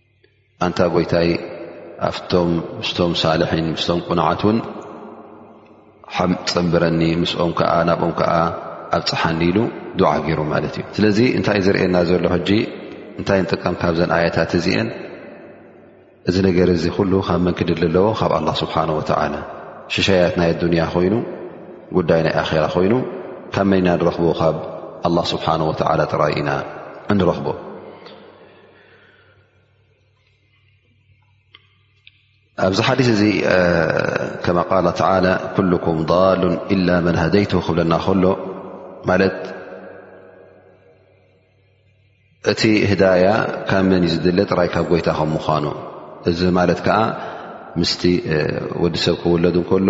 ኣንታ ጎይታይ ኣፍቶም ምስቶም ሳልሒን ምስቶም ቁኑዓት ውን ሓፀንብረኒ ምስኦም ከዓ ናብኦም ከዓ ኣብፀሓኒ ኢሉ ዱዓ ገይሩ ማለት እዩ ስለዚ እንታይ ዝርእየና ዘሎ ሕጂ እንታይ ንጥቀም ካብዘን ኣያታት እዚአን እዚ ነገር እዚ ኩሉ ካብ መን ክድሊ ኣለዎ ካብ ኣላ ስብሓን ወተዓላ ሽሻያት ናይ ኣዱንያ ኮይኑ ጉዳይ ናይ ኣኼራ ኮይኑ ካብ መን ኢና ንረኽቦ ካብ ኣላ ስብሓን ወተዓላ ጥራይ ኢና እንረኽቦ ኣብዚ ሓዲስ እዚ ከማ ቃል ተላ ኩልኩም ضሉ ኢላ መን ሃደይቱ ክብለና ከሎ ማለት እቲ ህዳያ ካብ መን እዩ ዝድለ ጥራይ ካብ ጎይታ ከም ምኳኑ እዚ ማለት ከዓ ምስቲ ወዲ ሰብ ክውለዱ ከሎ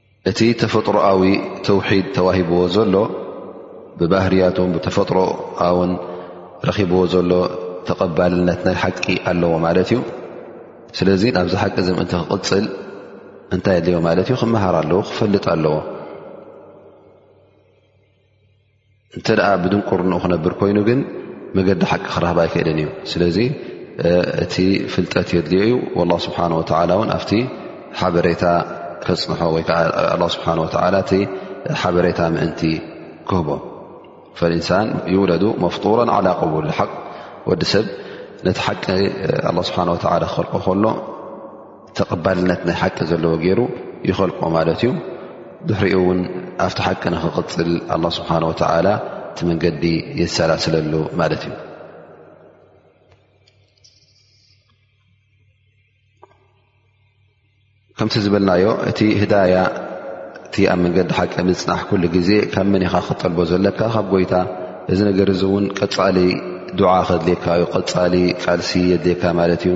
እቲ ተፈጥሮኣዊ ተውሒድ ተዋሂብዎ ዘሎ ብባህርያቶም ብተፈጥሮኣውን ረኺብዎ ዘሎ ተቐባልነት ናይ ሓቂ ኣለዎ ማለት እዩ ስለዚ ናብዚ ሓቂ ዚ ምእንቲ ክቕፅል እንታይ ኣድልዮ ማለት እዩ ክመሃር ኣለዎ ክፈልጥ ኣለዎ እንተ ብድንቁርንኡ ክነብር ኮይኑ ግን መገዲ ሓቂ ክረህብ ኣይክእልን እዩ ስለዚ እቲ ፍልጠት የድልዮ እዩ ላ ስብሓን ወላ ውን ኣብቲ ሓበሬታ ከፅንሖ ወይዓ ስብሓ ወላ እቲ ሓበሬታ ምእንቲ ክህቦ ፈኢንሳን ይውለዱ መፍጡራ ዓላ ቅቡል ሓቅ ወዲ ሰብ ነቲ ሓቂ ስብሓ ወ ክኸልቆ ከሎ ተቐባልነት ናይ ሓቂ ዘለዎ ገይሩ ይኸልቆ ማለት እዩ ድሕሪኡ እውን ኣብቲ ሓቂ ንክቕፅል ኣላ ስብሓን ወተዓላ እቲ መንገዲ የሰላስለሉ ማለት እዩ ከምቲ ዝበልናዮ እቲ ህዳያ እቲ ኣብ መንገዲ ሓቂ ምፅናሕ ኩሉ ግዜ ካብ መን ኢኻ ክጠልቦ ዘለካ ካብ ጎይታ እዚ ነገር እዚ እውን ቀፃሊ ድዓ ከድልካ እዩ ቀፃሊ ቃልሲ የድልካ ማለት እዩ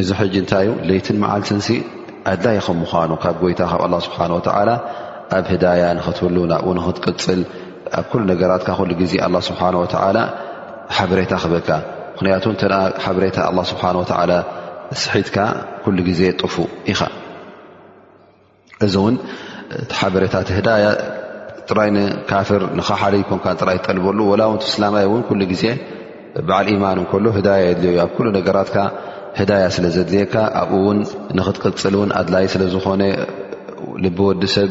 እዚ ሕጂ እንታይ እዩ ለይትን መዓልትን ኣድላይ ከም ምኳኑ ካብ ጎይታ ካብ ኣላ ስብሓን ወተዓላ ኣብ ህዳያ ንክትህሉ ናብኡ ንክትቅፅል ኣብ ኩሉ ነገራትካ ኩሉ ግዜ ኣላ ስብሓን ወተዓላ ሓበሬታ ክበካ ምክንያቱ እተ ሓበሬታ ኣላ ስብሓን ወተዓላ ስሒትካ ኩሉ ግዜ ጥፉእ ኢኻ እዚ እውን እቲ ሓበሬታት ህዳያ ጥራይ ንካፍር ንካሓደ ኮንካ ጥራይ ጠልበሉ ወላ ውን እስላማይ እውን ኩሉ ግዜ በዓል ኢማን እከሎ ህዳያ የድልዮ ኣብ ኩሉ ነገራትካ ህዳያ ስለ ዘድልየካ ኣብኡ እውን ንክትቅፅል እውን ኣድላይ ስለ ዝኾነ ልቢ ወዲ ሰብ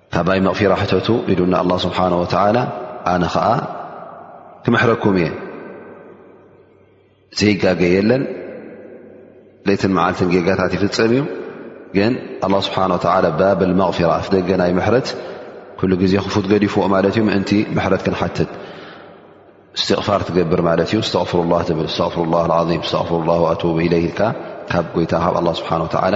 ካባይ መቕፊራ ሕተቱ ኢሉና ኣላ ስብሓን ወተላ ኣነ ኸዓ ክምሕረኩም እየ ዘይጋገ የለን ለይትን መዓልትን ጌጋታት ይፍፀም እዩ ግን ኣላ ስብሓን ወተላ ባብል መቕፊራ ኣፍ ደገ ናይ ምሕረት ኩሉ ግዜ ክፉት ገዲፍዎ ማለት እዩ ምእንቲ ምሕረት ክንሓትት እስትቕፋር ትገብር ማለት እዩ እስተቕፍሩላ ትብል እስተፍሩላ ዓም እስተፍሩላ ኣቱብ ኢለይ ኢልካ ካብ ጎይታ ካብ ኣላ ስብሓን ወተዓላ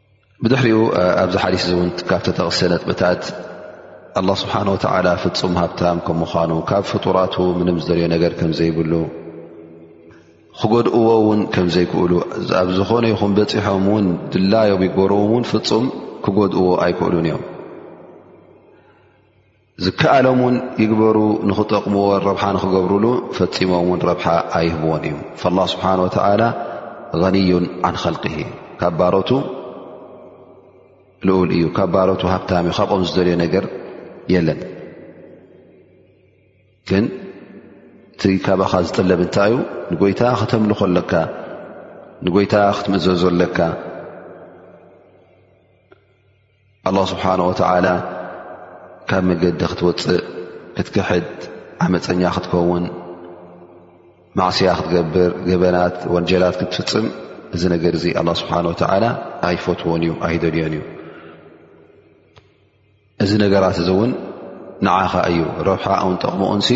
ብድሕሪኡ ኣብዚ ሓዲስ እዚ እውን ካብ ተጠቕሰ ነጥብታት ኣላ ስብሓን ወተዓላ ፍፁም ሃብታም ከም ምዃኑ ካብ ፍጡራቱ ምንም ዝደልዮ ነገር ከም ዘይብሉ ክጎድእዎ እውን ከም ዘይክእሉ ኣብ ዝኾነ ይኹን በፂሖም እውን ድላዮም ይጎርዎም እውን ፍፁም ክጎድእዎ ኣይክእሉን እዮም ዝከኣሎም ውን ይግበሩ ንኽጠቕምዎ ረብሓ ንኽገብርሉ ፈፂሞም ውን ረብሓ ኣይህብዎን እዩ ላ ስብሓን ወተላ ኒዩን ዓን ኸልቂ ካብ ባሮቱ ልኡል እዩ ካብ ባሮቱ ሃብታም እዩ ካብኦም ዝደልዮ ነገር የለን ግን እቲ ካባኻ ዝጥለብ እንታይ እዩ ንጎይታ ከተምልኾ ኣለካ ንጎይታ ክትምዘዞ ኣለካ ኣላ ስብሓን ወተዓላ ካብ መገዲ ክትወፅእ ክትክሕድ ዓመፀኛ ክትከውን ማዕስያ ክትገብር ገበናት ወንጀላት ክትፍፅም እዚ ነገር እዚ ኣላ ስብሓን ወተዓላ ኣይፈትዎን እዩ ኣይደልዮን እዩ እዚ ነገራት እዚ እውን ንዓኻ እዩ ረብሓኡን ጠቕምኡንሲ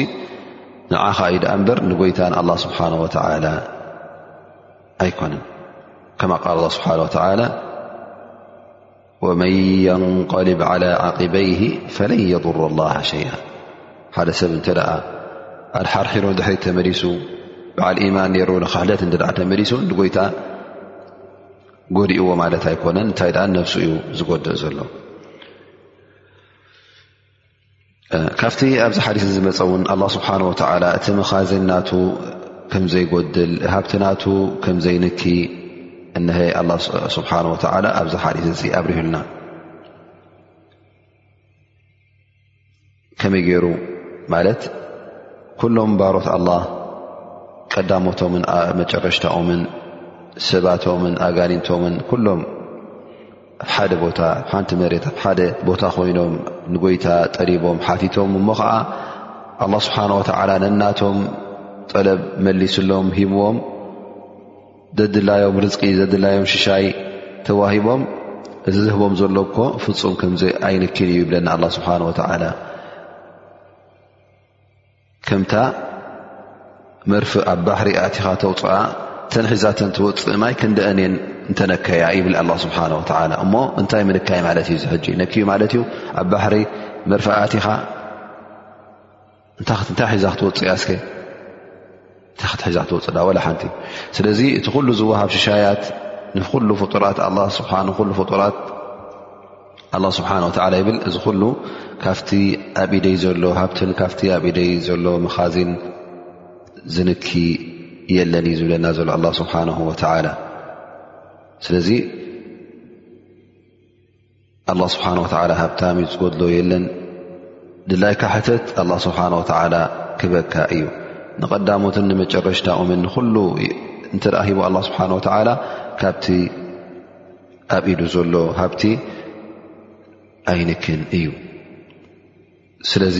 ንዓኻ እዩ ድኣ እምበር ንጎይታን ኣላ ስብሓን ወተዓላ ኣይኮነን ከማ ቃል ላ ስብሓን ወተላ ወመን የንቀልብ ዓላ ዓቂበይ ፈለን የضር ላ ሸይኣ ሓደ ሰብ እንተ ደኣ ኣድሓርሒሩ ድሕሪ ተመሊሱ በዓል ኢማን ነይሩ ንክሕለት እን ተመሊሱ ንጎይታ ጎዲእዎ ማለት ኣይኮነን እንታይ ደኣ ነፍሱ እዩ ዝጎድእ ዘሎ ካብቲ ኣብዚ ሓዲስ ዝመፀ እውን ኣላ ስብሓን ወተዓላ እቲ መኻዝን ናቱ ከም ዘይጎድል ሃብቲ ናቱ ከም ዘይንኪ እነሀ ኣላ ስብሓን ወተዓላ ኣብዚ ሓዲስ እዚ ኣብሪህልና ከመይ ገይሩ ማለት ኩሎም ባሮት ኣላ ቀዳሞቶምን መጨረሽታኦምን ሰባቶምን ኣጋኒንቶምን ኩሎም ኣብ ሓደ ቦታ ኣብ ሓንቲ መሬት ኣብ ሓደ ቦታ ኮይኖም ንጎይታ ጠሪቦም ሓቲቶም እሞ ከዓ ኣላ ስብሓን ወተዓላ ነናቶም ጠለብ መሊስሎም ሂብዎም ዘድላዮም ርዝቂ ዘድላዮም ሽሻይ ተዋሂቦም እዚ ዝህቦም ዘሎ እኮ ፍፁም ከምዘ ኣይንክን እዩ ይብለና ኣላ ስብሓን ወተዓላ ከምታ መርፍ ኣብ ባሕሪ ኣእቲኻ ተውፅኣ እተን ሒዛተን ትወፅእ ማይ ክንደአን እየን እንተነከያ ይብል ኣላ ስብሓን ወተላ እሞ እንታይ ምንካይ ማለት እዩ ዝሕጂ ነክዩ ማለት እዩ ኣብ ባሕሪ መርፍ ኣእቲኻ እንታይ ሒዛ ክትወፅእ ኣስከ ተታሒዛ ክትወፅእዳ ዋላ ሓንቲ ስለዚ እቲ ኩሉ ዝወሃብ ሽሻያት ንኩሉ ፍጡራት ንሉ ፍጡራት ኣላ ስብሓን ወተላ ይብል እዚ ኩሉ ካብቲ ኣብ ኢደይ ዘሎ ሃብትን ካብቲ ኣብ ኢደይ ዘሎ መኻዚን ዝንኪ የለን እዩ ዝብለና ዘሎ ኣላ ስብሓን ወተላ ስለዚ ኣላ ስብሓን ወተዓላ ሃብታም እዩ ዝጎድሎ የለን ድላይካ ሕተት ኣላ ስብሓን ወተዓላ ክበካ እዩ ንቐዳሞትን ንመጨረሽታኡምን ንኹሉ እንተ ደኣ ሂቡ ኣላ ስብሓን ወተዓላ ካብቲ ኣብ ኢዱ ዘሎ ሃብቲ ኣይንክን እዩ ስለዚ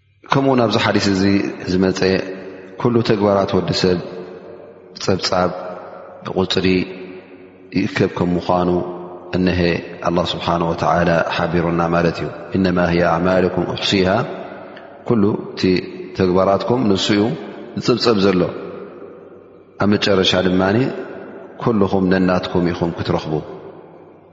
ከምኡውን ኣብዚ ሓዲስ እዚ ዝመፀ ኩሉ ተግባራት ወዲ ሰብ ፀብፃብ ብቁፅሪ ይእከብ ከም ምኳኑ እነሀ ኣላ ስብሓን ወተላ ሓቢሩና ማለት እዩ እነማ ሂያ ኣማልኩም ኣሕሲሃ ኩሉ እቲ ተግባራትኩም ንሱ ዩ ዝፅብፀብ ዘሎ ኣብ መጨረሻ ድማ ኩልኹም ነናትኩም ኢኹም ክትረኽቡ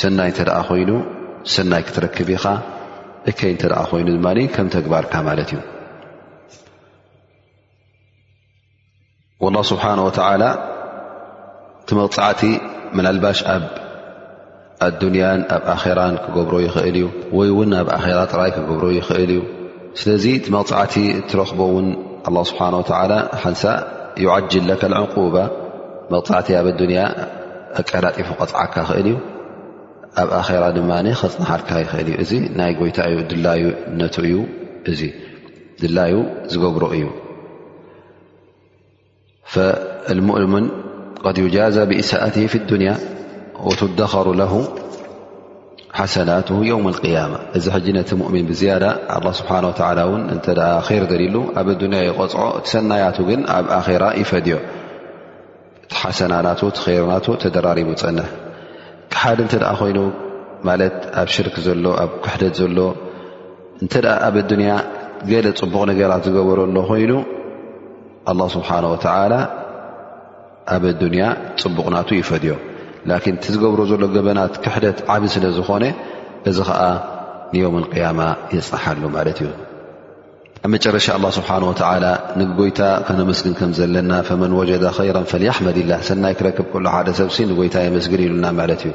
ሰናይ እተ ኮይኑ ሰናይ ክትረክብ ኢኻ እከይ እተ ኮይኑ ድማ ከም ተግባርካ ማለት እዩ ላ ስብሓን ወተላ እቲ መቕፃዕቲ መላልባሽ ኣብ ኣዱንያን ኣብ ኣኼራን ክገብሮ ይኽእል እዩ ወይ እውን ኣብ ኣኼራ ጥራይ ክገብሮ ይኽእል እዩ ስለዚ እቲ መቕፃዕቲ እትረኽቦ እውን ኣላ ስብሓን ወተላ ሓንሳእ ዩዓጅል ለካ ዕቁባ መቕፃዕቲ ኣብ ኣዱንያ ኣቀላጢፉ ቐፅዓካ ይኽእል እዩ ኣብ ኣኼራ ድማ ከፅንሓልካ ይኽእል እዩ እዚ ናይ ጎይታ እዩ ድላዩ ነቱ እዩ እዚ ድላዩ ዝገብሮ እዩ ፈልሙእምን ቐድ ዩጃዛ ብእሰኣት ፊ ዱንያ ወትደኸሩ ለሁ ሓሰናት ዮውም ልቅያማ እዚ ሕጂ ነቲ ሙእሚን ብዝያዳ ኣላ ስብሓን ወተላ እውን እንተ ኼር ደልሉ ኣብ ኣዱንያ ይቐፅዖ እቲ ሰናያቱ ግን ኣብ ኣኼራ ይፈድዮ እቲ ሓሰና ናቱ እቲ ኼር ናቱ ተደራሪቡ ፀንሕ ክሓድ እንተ ደኣ ኮይኑ ማለት ኣብ ሽርክ ዘሎ ኣብ ክሕደት ዘሎ እንተ ኣብ ኣዱንያ ገለ ፅቡቕ ነገራት ዝገበረሎ ኮይኑ ኣላ ስብሓን ወተላ ኣብ ኣዱንያ ፅቡቕ ናቱ ይፈድዮ ላኪን እቲ ዝገብሮ ዘሎ ገበናት ክሕደት ዓብ ስለ ዝኾነ እዚ ከዓ ንዮም ቅያማ የፅንሓሉ ማለት እዩ ኣብ መጨረሻ ኣላ ስብሓን ወተላ ንጎይታ ከነመስግን ከም ዘለና ፈመን ወጀዳ ኸይራ ፈልያሕመድላ ሰናይ ክረክብ ከሉ ሓደ ሰብሲ ንጎይታ የመስግን ኢሉና ማለት እዩ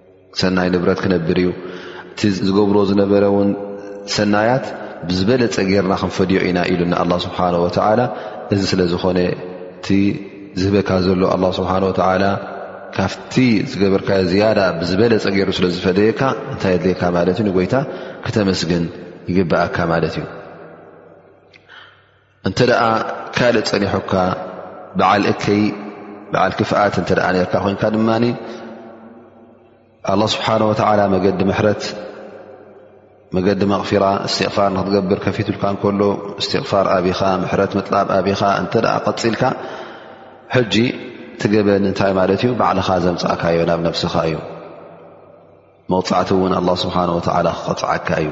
ሰናይ ንብረት ክነብር እዩ እቲ ዝገብሮ ዝነበረ ውን ሰናያት ብዝበለፀ ጌርና ክንፈድዮ ኢና ኢሉ ን ኣላ ስብሓን ወተዓላ እዚ ስለ ዝኾነ እቲ ዝህበካ ዘሎ ኣላ ስብሓን ወተዓላ ካብቲ ዝገበርካ ዝያዳ ብዝበለፀ ገይሩ ስለ ዝፈደየካ እንታይ የድልየካ ማለት እዩ ንጎይታ ክተመስግን ይግበኣካ ማለት እዩ እንተ ደኣ ካልእ ጸኒሑካ በዓል እከይ በዓል ክፍኣት እንተ ደኣ ነርካ ኮይንካ ድማ ኣላ ስብሓን ወተዓላ መገዲ ምሕረት መገዲ መቕፊራ እስትቕፋር ንክትገብር ከፊትልካ እንከሎ እስትቕፋር ኣብኻ ምሕረት ምጥላብ ኣብኻ እንተ ደኣ ቐጺልካ ሕጂ ትገበን እንታይ ማለት እዩ ባዕልኻ ዘምጻእካዮ ናብ ነብስኻ እዩ መቕጻዕቲ እውን ኣላ ስብሓን ወተዓላ ክቐጽዓካ እዩ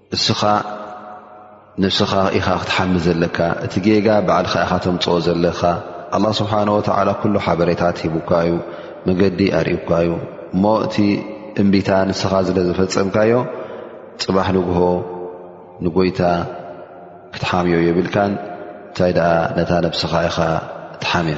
እስኻ ንስኻ ኢኻ ክትሓምዝ ዘለካ እቲ ጌጋ ባዕልካ ኢኻ ተምፅኦ ዘለካ ኣላ ስብሓን ወተላ ኩሉ ሓበሬታት ሂቡካ እዩ መገዲ ኣርእካ እዩ እሞ እቲ እምቢታ ንስኻ ስለ ዝፈፀምካዮ ፅባሕ ንግሆ ንጎይታ ክትሓምዮ የብልካን እንታይ ደኣ ነታ ነብስኻ ኢኻ ትሓምያ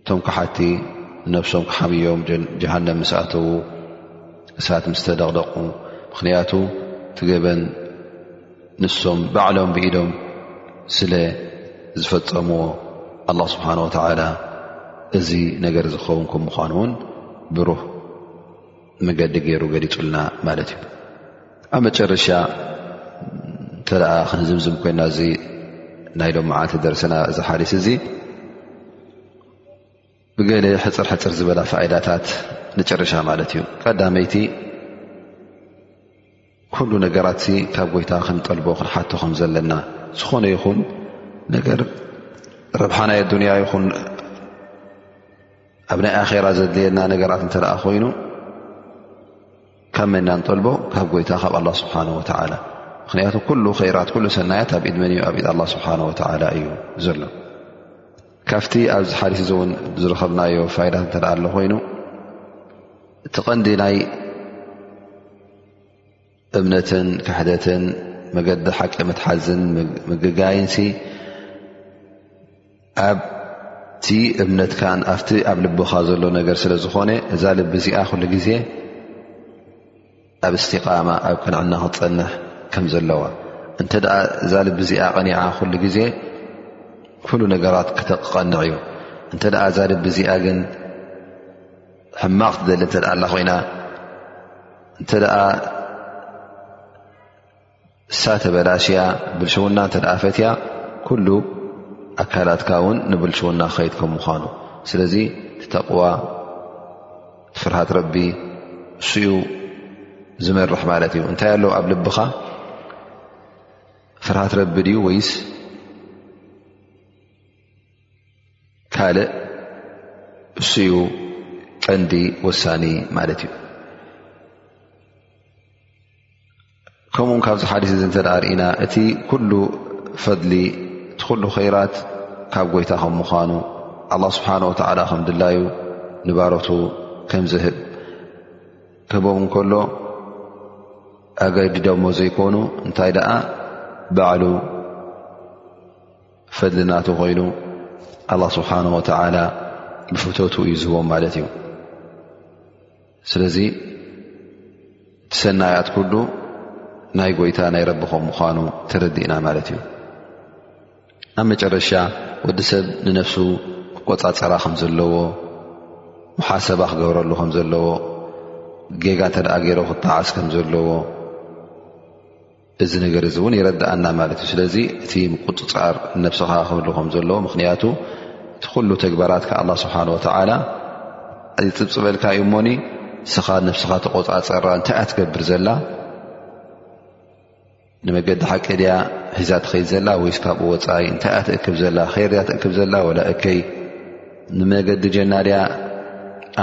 እቶም ክሓቲ ነብሶም ክሓምዮም ጀሃንም ምስ ኣተዉ እሳት ምስ ተደቕደቑ ምኽንያቱ ትገበን ንሶም ባዕሎም ብኢዶም ስለ ዝፈፀምዎ ኣላ ስብሓን ወተዓላ እዚ ነገር ዝኸውን ከም ምዃኑ እውን ብሩህ መገዲ ገይሩ ገሊፁልና ማለት እዩ ኣብ መጨረሻ እንተ ክንዝምዝም ኮይና እዚ ናይ ሎም መዓልቲ ደርሰና እዚ ሓዲስ እዚ ብገለ ሕፅር ሕፅር ዝበላ ፋይዳታት ንጨረሻ ማለት እዩ ቀዳመይቲ ኩሉ ነገራት ካብ ጎይታ ክንጠልቦ ክንሓቶ ከም ዘለና ዝኾነ ይኹን ነገር ረብሓ ናይ ኣዱንያ ይኹን ኣብ ናይ ኣኼራ ዘድልየና ነገራት እንተ ደኣ ኮይኑ ካብ መና ንጠልቦ ካብ ጎይታ ካብ ኣላ ስብሓን ወተዓላ ምክንያቱ ኩሉ ኸይራት ኩሉ ሰናያት ኣብ ኢድመን እዩ ኣብ ኢድ ኣላ ስብሓን ወተዓላ እዩ ዘሎ ካብቲ ኣብዚ ሓዲስ እዚ እውን ዝረኸብናዮ ፋይዳት እንተ ኣሎ ኮይኑ እቲ ቐንዲ ናይ እምነትን ካሕደትን መገዲ ሓቂ መትሓዝን ምግጋይን ሲ ኣብቲ እምነትካን ኣብቲ ኣብ ልብኻ ዘሎ ነገር ስለ ዝኾነ እዛ ልቢ እዚኣ ኩሉ ግዜ ኣብ እስቲቃማ ኣብ ቅንዕና ክትፀንሕ ከም ዘለዋ እንተ እዛ ልቢ እዚኣ ቀኒዓ ኩሉ ግዜ ኩሉ ነገራት ክተቀንዕ እዩ እንተ እዛ ልቢ እዚኣ ግን ሕማቕ ትደሊ እተ ኣላ ኮይና እንተ እሳ ተበላሽያ ብልሽውና እተ ፈትያ ኩሉ ኣካላትካ እውን ንብልሽውና ክኸይድ ከም ምኳኑ ስለዚ ተቕዋ ፍርሃት ረቢ እሱኡ ዝመርሕ ማለት እዩ እንታይ ኣለ ኣብ ልብኻ ፍርሃት ረቢ ድዩ ወይስ ካልእ እሱዩ ቀንዲ ወሳኒ ማለት እዩ ከምኡ ካብዚ ሓዲስ እዚ እተ ርእና እቲ ኩሉ ፈድሊ እቲ ኩሉ ኸይራት ካብ ጎይታ ከም ምዃኑ ኣላ ስብሓን ወተዓላ ከም ድላዩ ንባሮቱ ከም ዝህብ ከቦም እንከሎ ኣገዲዶሞ ዘይኮኑ እንታይ ደኣ ባዕሉ ፈድሊ ናቱ ኮይኑ ኣላ ስብሓን ወተላ ብፍተቱ እዩ ዝህቦም ማለት እዩ ስለዚ ትሰናያት ኩሉ ናይ ጎይታ ናይ ረብኹም ምኳኑ ተረዲእና ማለት እዩ ኣብ መጨረሻ ወዲ ሰብ ንነፍሱ ክቆፃፀራ ከም ዘለዎ መሓሰባ ክገብረሉ ከም ዘለዎ ጌጋ እንተደኣ ገይሮ ክጣዓስ ከም ዘለዎ እዚ ነገር እዚ እውን የረዳኣና ማለት እዩ ስለዚ እቲ ምቁፅፃር ነብስኻ ክህሉ ከም ዘለዎ ምክንያቱ እቲ ኩሉ ተግባራት ካ ኣላ ስብሓን ወተዓላ ይፅብፅበልካ እዩ እሞኒ ንስኻ ነብስኻ ተቆፃፀራ እንታይ እያ ትገብር ዘላ ንመገዲ ሓቂ ድያ ሒዛ ትኸይድ ዘላ ወይስ ካብኡ ወፃኢ እንታይ እያ ትእክብ ዘላ ር እያ ትእክብ ዘላ ወላ እከይ ንመገዲ ጀና ድያ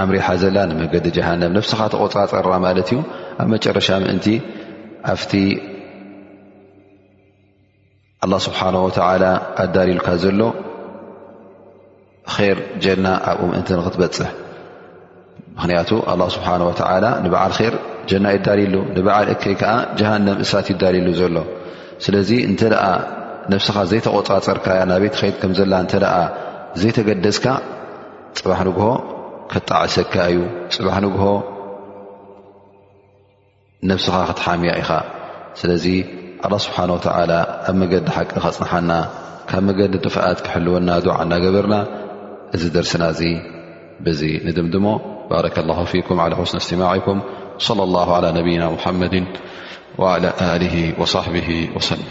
ኣምሪሓ ዘላ ንመገዲ ጀሃንም ነብስኻ ተቆፃፀራ ማለት እዩ ኣብ መጨረሻ ምእንቲ ኣብቲ ኣላ ስብሓን ወተላ ኣዳልዩልካ ዘሎ ር ጀና ኣብኡ ምእንቲ ንክትበፅሕ ምክንያቱ ኣላ ስብሓን ወተላ ንበዓል ር ጀና ይዳልሉ ንበዓል እከይ ከዓ ጀሃንም እሳት ይዳልሉ ዘሎ ስለዚ እንተ ነብስኻ ዘይተቆፃፀርካያ ናበይ ትኸይድ ከምዘላ እተ ዘይተገደዝካ ፅባሕ ንግሆ ከጣዕሰካ እዩ ፅባሕ ንግሆ ነብስኻ ክትሓምያ ኢኻ ስለዚ ኣላ ስብሓን ወተዓላ ኣብ መገዲ ሓቂ ከፅንሓና ካብ መገዲ ጥፍኣት ክሕልወና ድዓ እናገበርና እዚ ደርስና እዚ ብዚ ንድምድሞ ባረከ ላ ፊኩም ዓ ሑስኒ እስትማዕኩም صለ ላሁ ዓላ ነብይና ሙሓመድ ዓላ ኣሊ ወሳሕብ ወሰለም